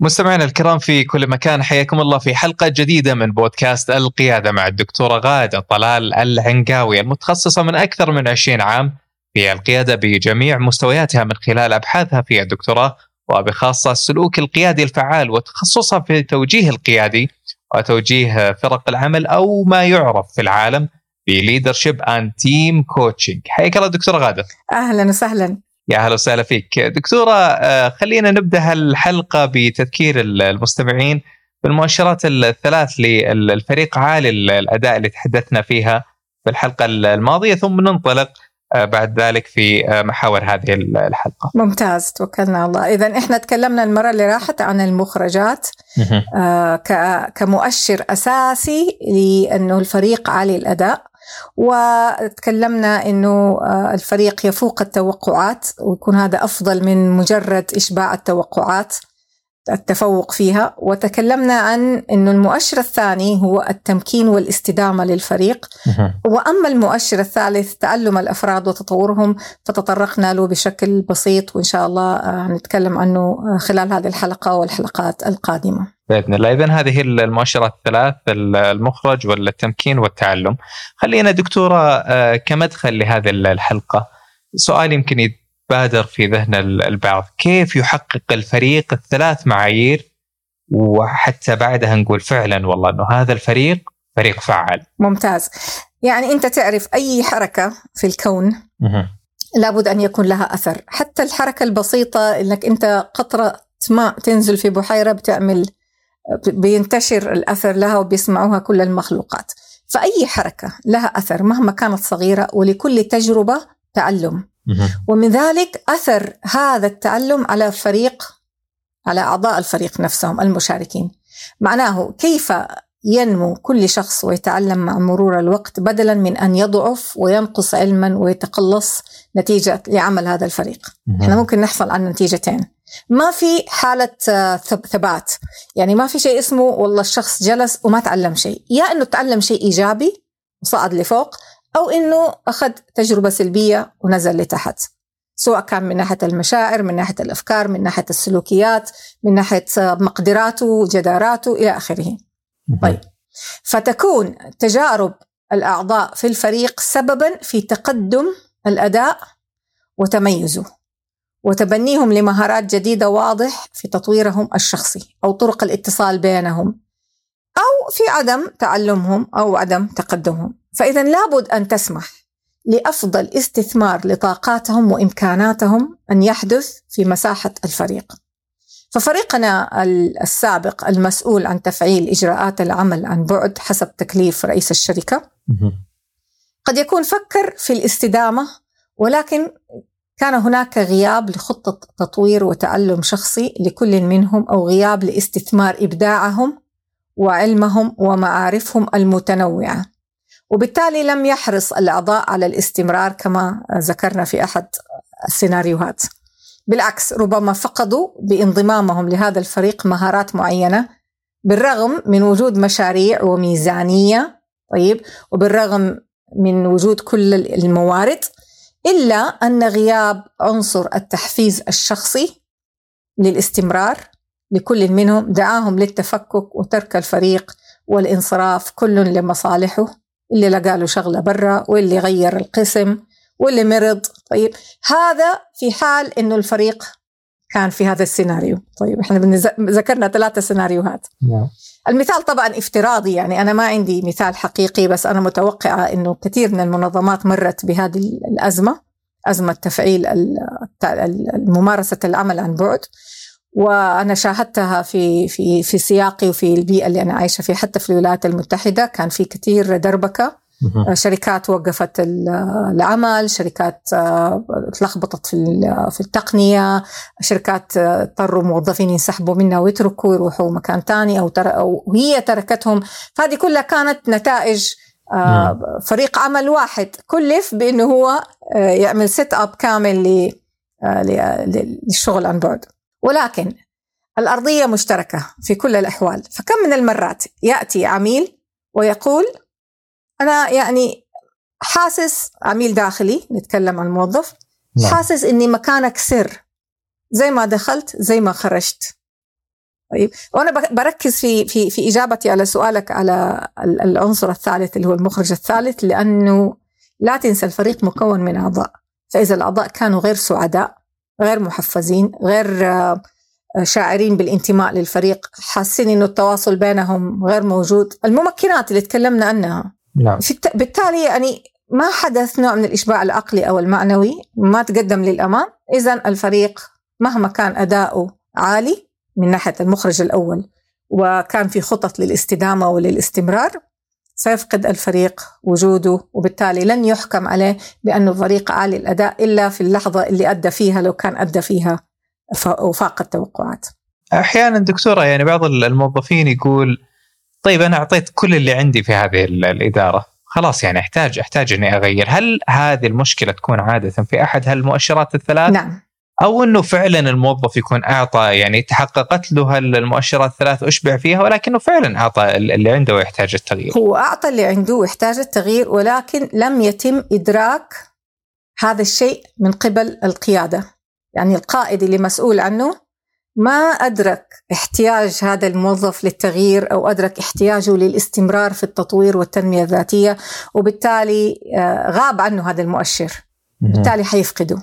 مستمعينا الكرام في كل مكان حياكم الله في حلقة جديدة من بودكاست القيادة مع الدكتورة غادة طلال العنقاوي المتخصصة من أكثر من 20 عام في القيادة بجميع مستوياتها من خلال أبحاثها في الدكتوراه وبخاصة السلوك القيادي الفعال وتخصصها في التوجيه القيادي وتوجيه فرق العمل أو ما يعرف في العالم ب leadership and team coaching حياك الله دكتورة غادة. أهلا وسهلا. يا أهلا وسهلا فيك. دكتورة آه، خلينا نبدأ الحلقة بتذكير المستمعين بالمؤشرات الثلاث للفريق عالي الأداء اللي تحدثنا فيها في الحلقة الماضية ثم ننطلق آه، بعد ذلك في آه، محاور هذه الحلقة. ممتاز توكلنا على الله، اذا إحنا تكلمنا المرة اللي راحت عن المخرجات كمؤشر أساسي لأنه الفريق عالي الأداء. وتكلمنا إنه آه، الفريق يفوق التوقعات ويكون هذا أفضل من مجرد إشباع التوقعات التفوق فيها. وتكلمنا عن إنه المؤشر الثاني هو التمكين والاستدامة للفريق. وأما المؤشر الثالث تعلم الأفراد وتطورهم فتطرقنا له بشكل بسيط وإن شاء الله آه، نتكلم عنه آه، خلال هذه الحلقة والحلقات القادمة. بإذن الله. اذا هذه المؤشرات الثلاث المخرج والتمكين والتعلم. خلينا دكتورة آه، كمدخل لهذه الحلقة سؤال يمكن يتبادر في ذهن البعض. كيف يحقق الفريق الثلاث معايير؟ وحتى بعدها نقول فعلا والله إنه هذا الفريق فريق فعال. ممتاز. يعني أنت تعرف أي حركة في الكون لابد أن يكون لها أثر. حتى الحركة البسيطة إنك أنت قطرة ماء تنزل في بحيرة بتعمل بينتشر الأثر لها وبيسمعوها كل المخلوقات. فأي حركة لها أثر مهما كانت صغيرة ولكل تجربة تعلم. ومن ذلك أثر هذا التعلم على الفريق على أعضاء الفريق نفسهم المشاركين. معناه كيف ينمو كل شخص ويتعلم مع مرور الوقت بدلا من أن يضعف وينقص علما ويتقلص نتيجة لعمل هذا الفريق. إحنا ممكن نحصل على نتيجتين. ما في حالة آه، ثبات. يعني ما في شيء اسمه والله الشخص جلس وما تعلم شيء. يا أنه تعلم شيء إيجابي وصعد لفوق أو أنه أخذ تجربة سلبية ونزل لتحت. سواء كان من ناحية المشاعر من ناحية الأفكار من ناحية السلوكيات من ناحية آه، مقدراته وجداراته إلى آخره. طيب. فتكون تجارب الأعضاء في الفريق سببا في تقدم الأداء وتميزه. وتبنيهم لمهارات جديدة واضح في تطويرهم الشخصي أو طرق الاتصال بينهم أو في عدم تعلمهم أو عدم تقدمهم. فإذا لابد أن تسمح لأفضل استثمار لطاقاتهم وإمكاناتهم أن يحدث في مساحة الفريق. ففريقنا السابق المسؤول عن تفعيل إجراءات العمل عن بعد حسب تكليف رئيس الشركة قد يكون فكر في الاستدامة ولكن كان هناك غياب لخطة تطوير وتعلم شخصي لكل منهم أو غياب لاستثمار إبداعهم وعلمهم ومعارفهم المتنوعة. وبالتالي لم يحرص الأعضاء على الاستمرار كما ذكرنا في أحد السيناريوهات. بالعكس ربما فقدوا بانضمامهم لهذا الفريق مهارات معينة بالرغم من وجود مشاريع وميزانية طيب وبالرغم من وجود كل الموارد. إلا أن غياب عنصر التحفيز الشخصي للاستمرار لكل منهم دعاهم للتفكك وترك الفريق والانصراف كل لمصالحه اللي لقى له شغلة برا واللي غير القسم واللي مرض. طيب هذا في حال إنه الفريق كان في هذا السيناريو. طيب إحنا ذكرنا ثلاثة سيناريوهات. نعم. المثال طبعا افتراضي يعني أنا ما عندي مثال حقيقي بس أنا متوقعة أنه كثير من المنظمات مرت بهذه الأزمة أزمة تفعيل ممارسة العمل عن بعد. وأنا شاهدتها في في في سياقي وفي البيئة اللي أنا عايشة فيها حتى في الولايات المتحدة كان في كثير دربكة شركات وقفت العمل شركات آه، تلخبطت في في التقنية شركات آه، اضطروا موظفين ينسحبوا منها ويتركوا ويروحوا مكان ثاني أو, تر... أو هي تركتهم. فهذه كلها كانت نتائج آه، فريق عمل واحد كلف بأنه هو آه، يعمل setup كامل آه، للشغل عن بعد ولكن الأرضية مشتركة في كل الأحوال. فكم من المرات يأتي عميل ويقول أنا يعني حاسس عميل داخلي نتكلم عن موظف نعم. حاسس إني مكانك سر. زي ما دخلت زي ما خرجت. طيب. وأنا بركز في في في إجابتي على سؤالك على العنصر الثالث اللي هو المخرج الثالث لأنه لا تنسى الفريق مكون من أعضاء. فإذا الأعضاء كانوا غير سعداء غير محفزين غير آه، شاعرين بالانتماء للفريق حاسين إنه التواصل بينهم غير موجود. الممكنات اللي تكلمنا عنها. نعم. بالتالي يعني ما حدث نوع من الإشباع العقلي أو المعنوي ما تقدم للأمام اذا الفريق مهما كان أداؤه عالي من ناحية المخرج الأول وكان في خطط للاستدامة وللاستمرار سيفقد الفريق وجوده وبالتالي لن يحكم عليه بأنه فريق عالي الأداء إلا في اللحظة اللي أدى فيها لو كان أدى فيها وفاق التوقعات أحيانا دكتورة يعني بعض الموظفين يقول طيب أنا أعطيت كل اللي عندي في هذه الإدارة خلاص يعني أحتاج أحتاج إني أغير، هل هذه المشكلة تكون عادة في أحد هالمؤشرات الثلاث؟ نعم أو إنه فعلا الموظف يكون أعطى يعني تحققت له المؤشرات الثلاث اشبع فيها ولكنه فعلا أعطى اللي عنده ويحتاج التغيير. هو أعطى اللي عنده ويحتاج التغيير ولكن لم يتم إدراك هذا الشيء من قبل القيادة. يعني القائد اللي مسؤول عنه ما أدرك احتياج هذا الموظف للتغيير أو أدرك احتياجه للاستمرار في التطوير والتنمية الذاتية وبالتالي آه، غاب عنه هذا المؤشر. بالتالي حيفقده.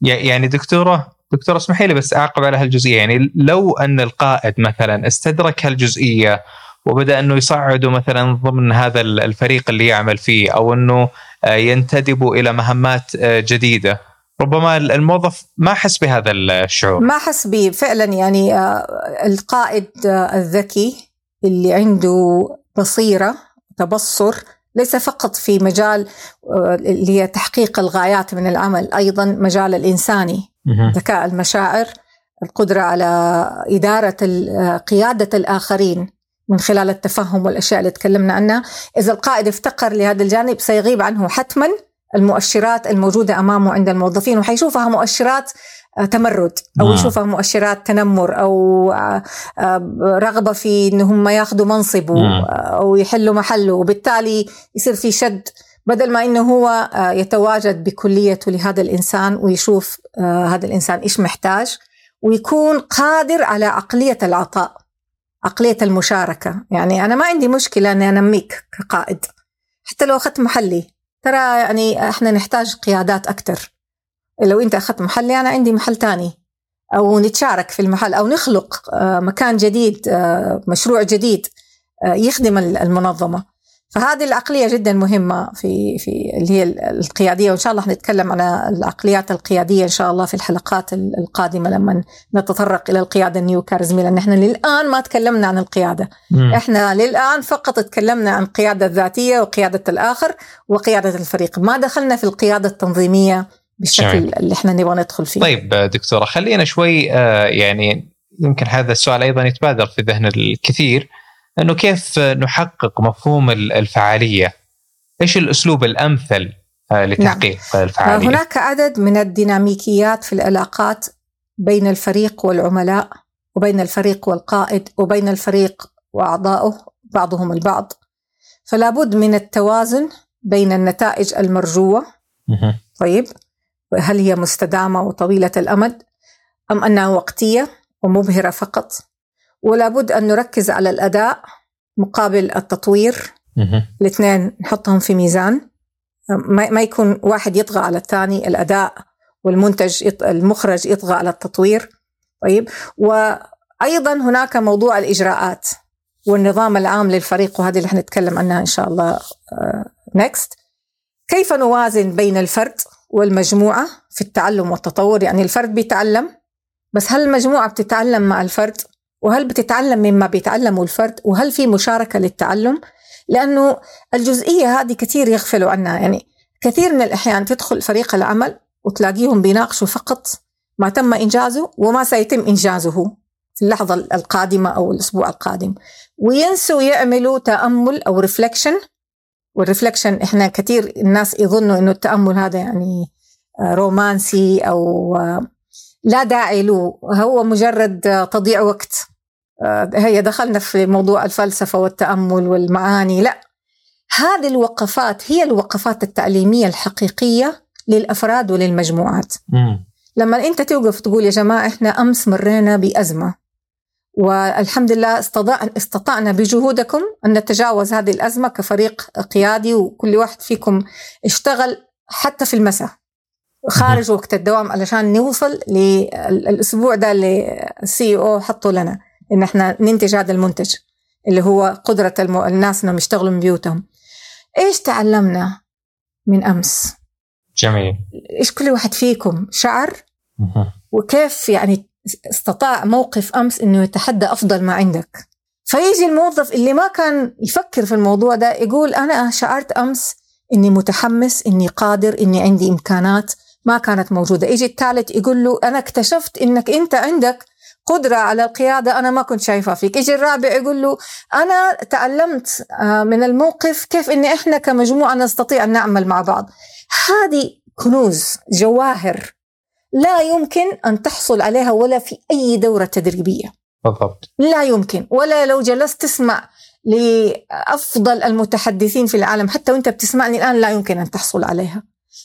يعني دكتورة دكتورة اسمحي لي بس أعقب على هالجزئية يعني لو أن القائد مثلا استدرك هالجزئية وبدأ أنه يصعده مثلا ضمن هذا الفريق اللي يعمل فيه أو أنه آه، ينتدب إلى مهمات آه، جديدة ربما الموظف ما حس بهذا الشعور. ما حس به فعلا يعني آه، القائد الذكي اللي عنده بصيرة تبصر ليس فقط في مجال آه، اللي هي تحقيق الغايات من العمل أيضا مجال الإنساني ذكاء المشاعر القدرة على إدارة آه، قيادة الآخرين من خلال التفهم والأشياء اللي تكلمنا عنها. إذا القائد افتقر لهذا الجانب سيغيب عنه حتما. المؤشرات الموجودة أمامه عند الموظفين وحيشوفها مؤشرات تمرد أو آه. يشوفها مؤشرات تنمر أو آه، آه، رغبة في إن هم ياخذوا منصبه أو يحلوا محله وبالتالي يصير في شد بدل ما إنه هو يتواجد بكليته لهذا الإنسان ويشوف هذا الإنسان إيش محتاج ويكون قادر على عقليه العطاء عقليه المشاركة. يعني أنا ما عندي مشكلة إني أنميك كقائد حتى لو أخذت محلي. ترى يعني إحنا نحتاج قيادات أكثر لو أنت أخذت محلي أنا عندي محل تاني. أو نتشارك في المحل أو نخلق آه، مكان جديد آه، مشروع جديد آه، يخدم المنظمة. فهذه العقلية جدا مهمة في في اللي هي القيادية وإن شاء الله حنتكلم على العقليات القيادية إن شاء الله في الحلقات القادمة لما نتطرق إلى القيادة النيو كارزميه لأن إحنا للآن ما تكلمنا عن القيادة مم. إحنا للآن فقط تكلمنا عن القياده الذاتية وقيادة الآخر وقيادة الفريق ما دخلنا في القيادة التنظيمية بالشكل جميل. اللي إحنا نبغى ندخل فيه طيب دكتورة خلينا شوي آه، يعني يمكن هذا السؤال أيضا يتبادر في ذهن الكثير انه كيف نحقق مفهوم الفعالية؟ إيش الأسلوب الأمثل آه، لتحقيق نعم. الفعاليه؟ هناك عدد من الديناميكيات في العلاقات بين الفريق والعملاء وبين الفريق والقائد وبين الفريق واعضائه بعضهم البعض فلا بد من التوازن بين النتائج المرجوة طيب هل هي مستدامة وطويلة الأمد أم أنها وقتية ومبهرة فقط ولا بد أن نركز على الأداء مقابل التطوير. الاثنين نحطهم في ميزان. ما يكون واحد يطغى على الثاني الأداء والمنتج المخرج يطغى على التطوير. طيب. وأيضا هناك موضوع الإجراءات والنظام العام للفريق وهذه اللي حنتكلم عنها إن شاء الله نكست آه، كيف نوازن بين الفرد والمجموعة في التعلم والتطور؟ يعني الفرد بيتعلم بس هل المجموعة بتتعلم مع الفرد؟ وهل بتتعلم مما بيتعلمه الفرد؟ وهل في مشاركة للتعلم؟ لأنه الجزئية هذه كثير يغفلوا عنها. يعني كثير من الأحيان تدخل فريق العمل وتلاقيهم بيناقشوا فقط ما تم إنجازه وما سيتم إنجازه في اللحظة القادمة أو الأسبوع القادم. وينسوا يعملوا تأمل أو reflection وال reflection إحنا كثير الناس يظنوا إنه التأمل هذا يعني آه، رومانسي أو آه، لا داعي له. هو مجرد تضييع وقت. هي دخلنا في موضوع الفلسفة والتأمل والمعاني. لا هذه الوقفات هي الوقفات التعليمية الحقيقية للأفراد وللمجموعات. مم. لما أنت توقف تقول يا جماعة إحنا أمس مرينا بأزمة والحمد لله استطعنا بجهودكم أن نتجاوز هذه الأزمة كفريق قيادي وكل واحد فيكم اشتغل حتى في المساء خارج وقت الدوام علشان نوصل للأسبوع ده اللي السي أو حطه لنا. إن إحنا ننتج هذا المنتج اللي هو المو... الناس إنهم يشتغلوا من بيوتهم. إيش تعلمنا من أمس؟ جميل. إيش كل واحد فيكم؟ شعر. وكيف يعني استطاع موقف أمس إنه يتحدى أفضل ما عندك؟ فيجي الموظف اللي ما كان يفكر في الموضوع ده يقول أنا شعرت أمس إني متحمس إني قادر إني عندي إمكانات ما كانت موجودة. يجي الثالث يقول له أنا اكتشفت إنك أنت عندك قدرة على القيادة أنا ما كنت شايفها فيك. يجي الرابع يقول له أنا تعلمت آه، من الموقف كيف إن إحنا كمجموعة نستطيع أن نعمل مع بعض. هذه كنوز جواهر لا يمكن أن تحصل عليها ولا في أي دورة تدريبية. بالضبط. لا يمكن. ولا لو جلست تسمع لأفضل المتحدثين في العالم حتى وأنت بتسمعني الآن لا يمكن أن تحصل عليها.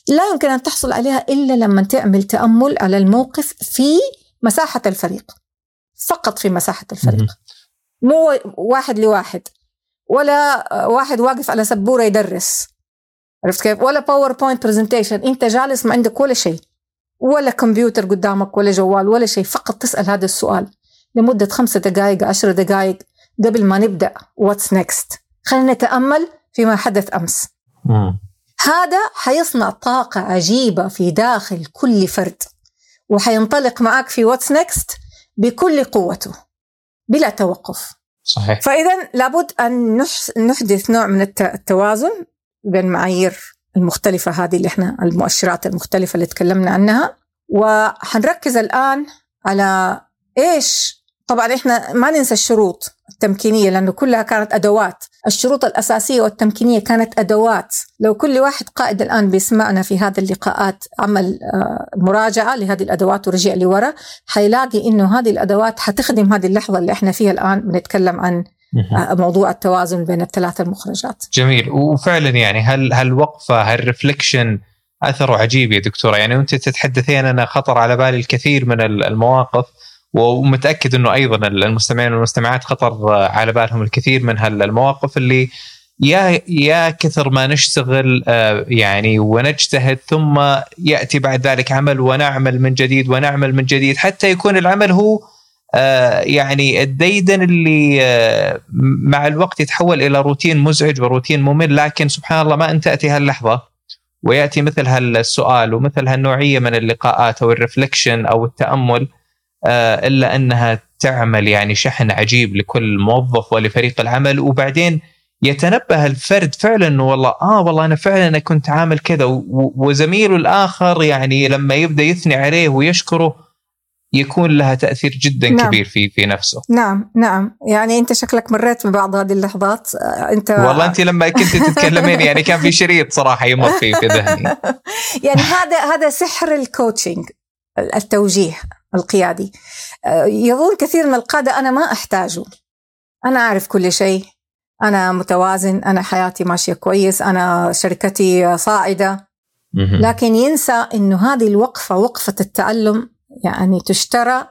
لا يمكن أن تحصل عليها إلا لما تعمل تأمل على الموقف في مساحة الفريق. فقط في مساحة الفريق. مو واحد لواحد ولا واحد واقف على سبورة يدرس. عرفت كيف؟ ولا PowerPoint presentation أنت جالس ما عندك ولا شيء ولا كمبيوتر قدامك ولا جوال ولا شيء. فقط تسأل هذا السؤال لمدة خمسة دقائق عشر دقائق قبل ما نبدأ. what's next خلينا نتأمل فيما حدث أمس. مم. هذا حيصنع طاقة عجيبة في داخل كل فرد وحينطلق معك في what's next بكل قوته بلا توقف. صحيح. فإذا لابد نحس- نحدث نوع من الت- التوازن بين المعايير المختلفة هذه اللي إحنا المؤشرات المختلفة اللي تكلمنا عنها. وحنركز الآن على إيش طبعا إحنا ما ننسى الشروط. التمكينية لأنه كلها كانت أدوات. الشروط الأساسية والتمكينية كانت أدوات. لو كل واحد قائد الآن بيسمعنا في هذه اللقاءات عمل آه، مراجعة لهذه الأدوات ورجع لورا حيلاقي إنه هذه الأدوات حتخدم هذه اللحظة اللي إحنا فيها الآن بنتكلم عن. آه، موضوع التوازن بين الثلاث المخرجات. جميل. وفعلا يعني هل هالوقفه هالرفلكشن أثره عجيب يا دكتورة؟ يعني وأنت تتحدثين أنا خطر على بالي الكثير من ال- المواقف. ومتأكد إنه أيضا المستمعين والمستمعات خطر على بالهم الكثير من هالمواقف اللي يا يا كثر ما نشتغل آه، يعني ونجتهد ثم يأتي بعد ذلك عمل ونعمل من جديد ونعمل من جديد حتى يكون العمل هو آه، يعني الديدن اللي آه، مع الوقت يتحول إلى روتين مزعج وروتين ممل. لكن سبحان الله ما ان تاتي هاللحظة ويأتي مثل هالسؤال ومثل هالنوعية من اللقاءات أو الرفلكشن أو التأمل. إلا أنها تعمل يعني شحن عجيب لكل موظف ولفريق العمل. وبعدين يتنبه الفرد فعلا إنه والله آه والله أنا فعلا أنا كنت عامل كذا. وزميله الآخر يعني لما يبدأ يثني عليه ويشكره يكون لها تأثير جدا نعم. كبير في في نفسه. نعم نعم. يعني أنت شكلك مريت ببعض هذه اللحظات. آه، أنت والله أنت لما كنت تتكلمين يعني كان في شريط صراحة يمر في في ذهني. يعني هذا هذا سحر الكوتشنج التوجيه. القيادي. آه، يظن كثير من القادة أنا ما أحتاجه. أنا أعرف كل شيء. أنا متوازن. أنا حياتي ماشية كويس. أنا شركتي صاعدة. لكن ينسى إنه هذه الوقفة وقفة التعلم يعني تشترى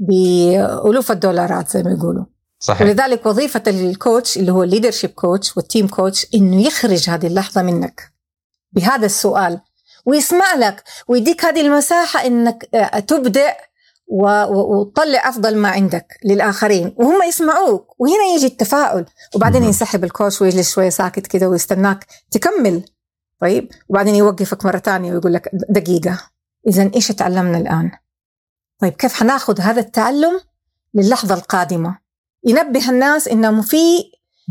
بألوف الدولارات زي ما يقولوا. صحيح. ولذلك وظيفة ال coach اللي هو ال leadership coach وال team coach إنه يخرج هذه اللحظة منك. بهذا السؤال ويسمع لك. ويديك هذه المساحة إنك آه، تبدع وتطلع أفضل ما عندك للآخرين. وهم يسمعوك. وهنا يجي التفاؤل. وبعدين. ينسحب ال coach ويجلس شوية ساكت كده ويستناك. تكمل. طيب. وبعدين يوقفك مرة تانية ويقول لك دقيقة. إذا إيش تعلمنا الآن؟ طيب كيف حناخذ هذا التعلم للحظة القادمة؟ ينبه الناس انهم في.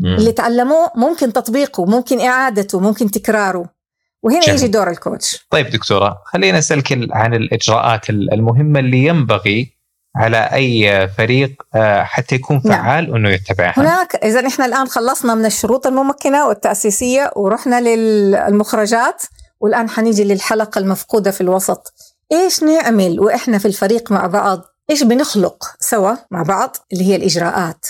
اللي تعلموه ممكن تطبيقه ممكن إعادته ممكن تكراره. وهنا جميل. يجي دور الكوتش طيب دكتورة خلينا اسالك عن الإجراءات المهمة اللي ينبغي على أي فريق آه، حتى يكون نعم. فعال نعم. انه يتبعها هناك إذا إحنا الآن خلصنا من الشروط الممكنة والتأسيسية ورحنا للمخرجات والآن حنيجي للحلقة المفقودة في الوسط إيش نعمل وإحنا في الفريق مع بعض إيش بنخلق سوا مع بعض اللي هي الإجراءات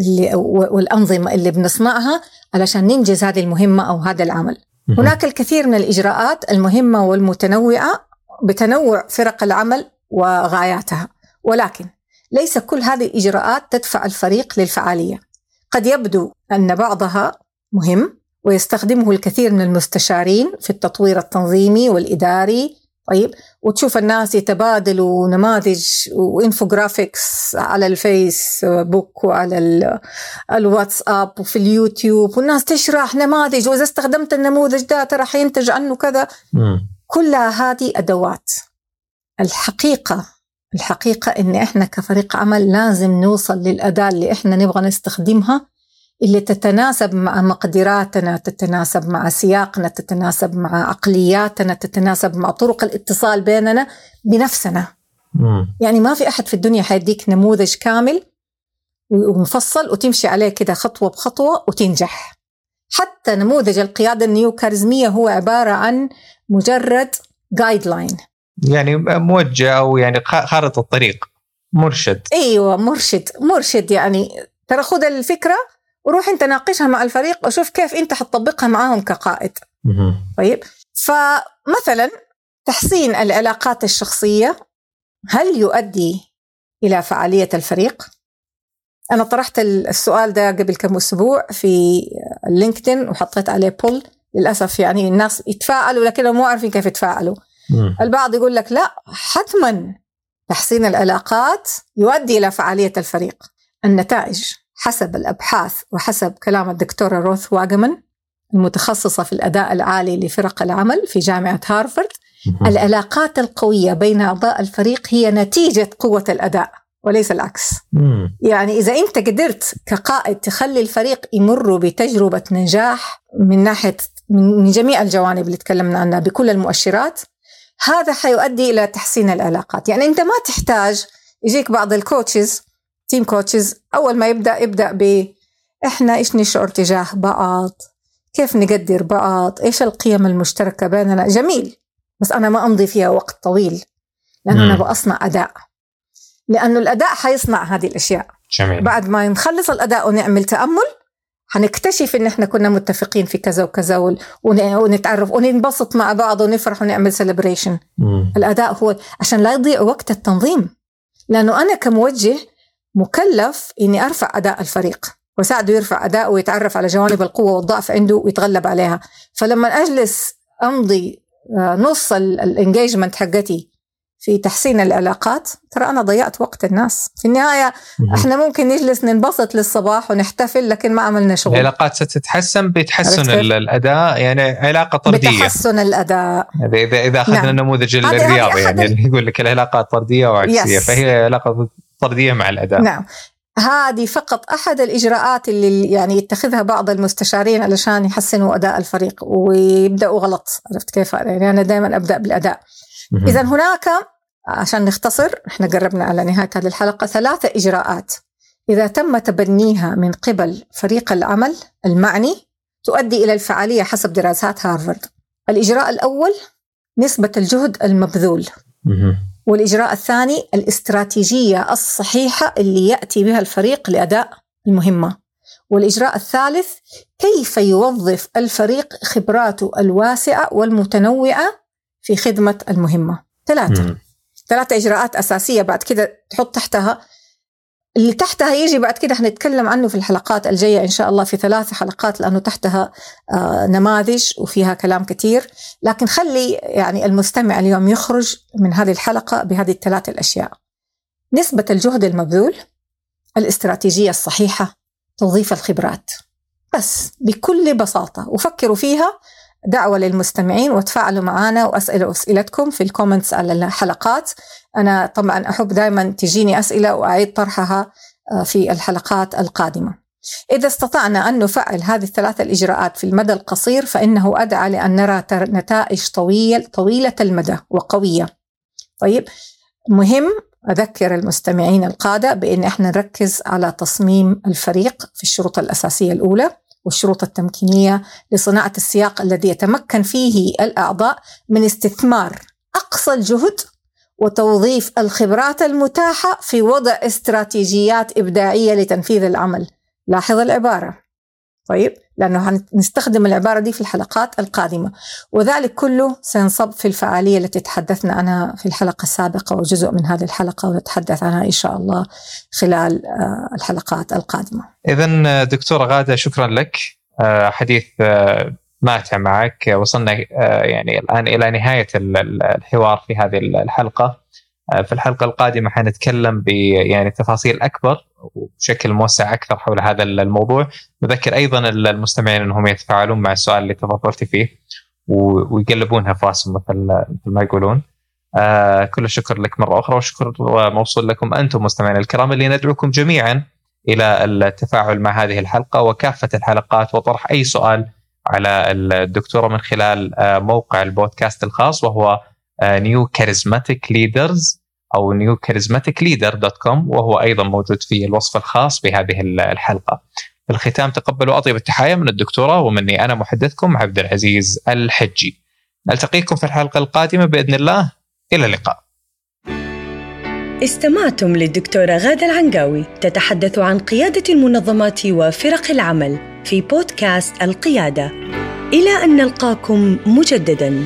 اللي والأنظمة اللي بنصنعها علشان ننجز هذه المهمة أو هذا العمل هناك الكثير من الإجراءات المهمة والمتنوعة بتنوع فرق العمل وغاياتها. ولكن ليس كل هذه الإجراءات تدفع الفريق للفعالية. قد يبدو أن بعضها مهم ويستخدمه الكثير من المستشارين في التطوير التنظيمي والإداري طيب. وتشوف الناس يتبادلوا نماذج وانفوجرافيكس على الفيسبوك وعلى الواتساب وفي اليوتيوب والناس تشرح نماذج وإذا استخدمت النموذج ده ترى حينتج عنه كذا. كلها هذه أدوات. الحقيقة الحقيقة إن إحنا كفريق عمل لازم نوصل للأداة اللي إحنا نبغى نستخدمها اللي تتناسب مع مقدراتنا تتناسب مع سياقنا تتناسب مع عقلياتنا تتناسب مع طرق الاتصال بيننا بنفسنا. مم. يعني ما في أحد في الدنيا حيديك نموذج كامل ومفصل وتمشي عليه كده خطوة بخطوة وتنجح. حتى نموذج القيادة النيو كاريزمية هو عبارة عن مجرد جايد لاين يعني موجه أو يعني خارطة الطريق مرشد. أيوه مرشد مرشد يعني. ترى خذ الفكرة وروح انت ناقشها مع الفريق وشوف كيف انت حتطبقها معاهم كقائد. طيب؟ فمثلا تحسين العلاقات الشخصية هل يؤدي إلى فعالية الفريق؟ أنا طرحت السؤال ده قبل كم أسبوع في لينكدين وحطيت عليه بول للأسف يعني الناس يتفاعلوا لكنهم مو عارفين كيف يتفاعلوا البعض يقول لك لا حتما تحسين العلاقات يؤدي إلى فعالية الفريق. النتائج. حسب الأبحاث وحسب كلام الدكتورة روث واجمان المتخصصة في الأداء العالي لفرق العمل في جامعة هارفارد العلاقات القوية بين أعضاء الفريق هي نتيجة قوة الأداء وليس العكس. يعني إذا أنت قدرت كقائد تخلي الفريق يمر بتجربة نجاح من ناحية من جميع الجوانب اللي تكلمنا عنها بكل المؤشرات هذا حيؤدي إلى تحسين العلاقات. يعني أنت ما تحتاج يجيك بعض ال coaches team coaches أول ما يبدأ يبدأ ب إحنا إيش نشعر تجاه بعض؟ كيف نقدر بعض؟ إيش القيم المشتركة بيننا؟ جميل. بس أنا ما أمضي فيها وقت طويل لأنه أنا بصنع أداء. لأنه الأداء حيصنع هذه الأشياء. جميل. بعد ما نخلص الأداء ونعمل تأمل حنكتشف إن إحنا كنا متفقين في كذا وكذا ونتعرف وننبسط مع بعض ونفرح ونعمل celebration الأداء هو عشان لا يضيع وقت التنظيم. لأنه أنا كموجه مكلف إني أرفع أداء الفريق. وساعده يرفع اداءه ويتعرف على جوانب القوة والضعف عنده ويتغلب عليها. فلما أجلس أمضي آه، نص ال engagement حقتي في تحسين العلاقات ترى أنا ضيعت وقت الناس. في النهاية إحنا ممكن نجلس ننبسط للصباح ونحتفل لكن ما عملنا شغل. العلاقات ستتحسن بتحسن الأداء يعني علاقة طردية. بتحسن الأداء. اذا إذا أخذنا نعم. النموذج الرياضي يعني يقول لك العلاقات طردية وعكسية فهي علاقة طرديه مع الاداء نعم. هذه فقط أحد الإجراءات اللي يعني يتخذها بعض المستشارين علشان يحسنوا أداء الفريق ويبدأوا غلط. عرفت كيف؟ يعني أنا دائما أبدأ بالأداء. اذا هناك عشان نختصر إحنا قربنا على نهاية هذه الحلقة ثلاثة إجراءات. إذا تم تبنيها من قبل فريق العمل المعني تؤدي إلى الفعالية حسب دراسات هارفارد الإجراء الأول نسبة الجهد المبذول. والإجراء الثاني الاستراتيجية الصحيحة اللي يأتي بها الفريق لأداء المهمة. والإجراء الثالث كيف يوظف الفريق خبراته الواسعة والمتنوعة في خدمة المهمة. ثلاثة. ثلاثة إجراءات أساسية بعد كده تحط تحتها اللي تحتها يجي بعد كده حنتكلم عنه في الحلقات الجاية إن شاء الله في ثلاث حلقات لأنه تحتها آه نماذج وفيها كلام كثير لكن خلي يعني المستمع اليوم يخرج من هذه الحلقة بهذه الثلاث الأشياء. نسبة الجهد المبذول الاستراتيجية الصحيحة توظيف الخبرات. بس بكل بساطة. وفكروا فيها دعوة للمستمعين وتفاعلوا معنا وأسئلة أسئلتكم في الكومنتس على الحلقات. أنا طبعا أحب دائما تجيني أسئلة وأعيد طرحها آه، في الحلقات القادمة. إذا استطعنا أن نفعل هذه الثلاثة الإجراءات في المدى القصير فإنه أدعى لأن نرى نتائج طويل طويلة المدى وقوية. طيب مهم أذكر المستمعين القادة بأن إحنا نركز على تصميم الفريق في الشروط الأساسية الأولى. والشروط التمكينية لصناعة السياق الذي يتمكن فيه الأعضاء من استثمار أقصى الجهد وتوظيف الخبرات المتاحة في وضع استراتيجيات إبداعية لتنفيذ العمل. لاحظ العبارة. طيب لأنه هنستخدم العبارة دي في الحلقات القادمة. وذلك كله سينصب في الفعالية التي تحدثنا عنها في الحلقة السابقة وجزء من هذه الحلقة ونتحدث عنها إن شاء الله خلال آه، الحلقات القادمة. إذا دكتورة غادة شكرا لك. آه، حديث آه، ماتع معك. وصلنا يعني الآن إلى نهاية الحوار في هذه الحلقة. في الحلقة القادمة حنتكلم ب يعني تفاصيل أكبر. وبشكل موسع أكثر حول هذا الموضوع. نذكر أيضا المستمعين أنهم يتفاعلون مع السؤال اللي تفضلت فيه ويقلبونها في راسهم مثل مثل ما يقولون. آه كل الشكر لك مرة أخرى والشكر موصول لكم أنتم مستمعينا الكرام اللي ندعوكم جميعا إلى التفاعل مع هذه الحلقة وكافة الحلقات وطرح أي سؤال على الدكتورة من خلال آه موقع البودكاست الخاص وهو New Charismatic Leaders أو newcharismaticleader.com وهو أيضا موجود في الوصف الخاص بهذه الحلقة. في الختام تقبلوا أطيب التحايا من الدكتورة ومني أنا محدثكم عبد العزيز الحجي. نلتقيكم في الحلقة القادمة بإذن الله إلى اللقاء. استمعتم للدكتورة غادة العنقاوي تتحدث عن قيادة المنظمات وفرق العمل في بودكاست القيادة. إلى أن نلقاكم مجدداً.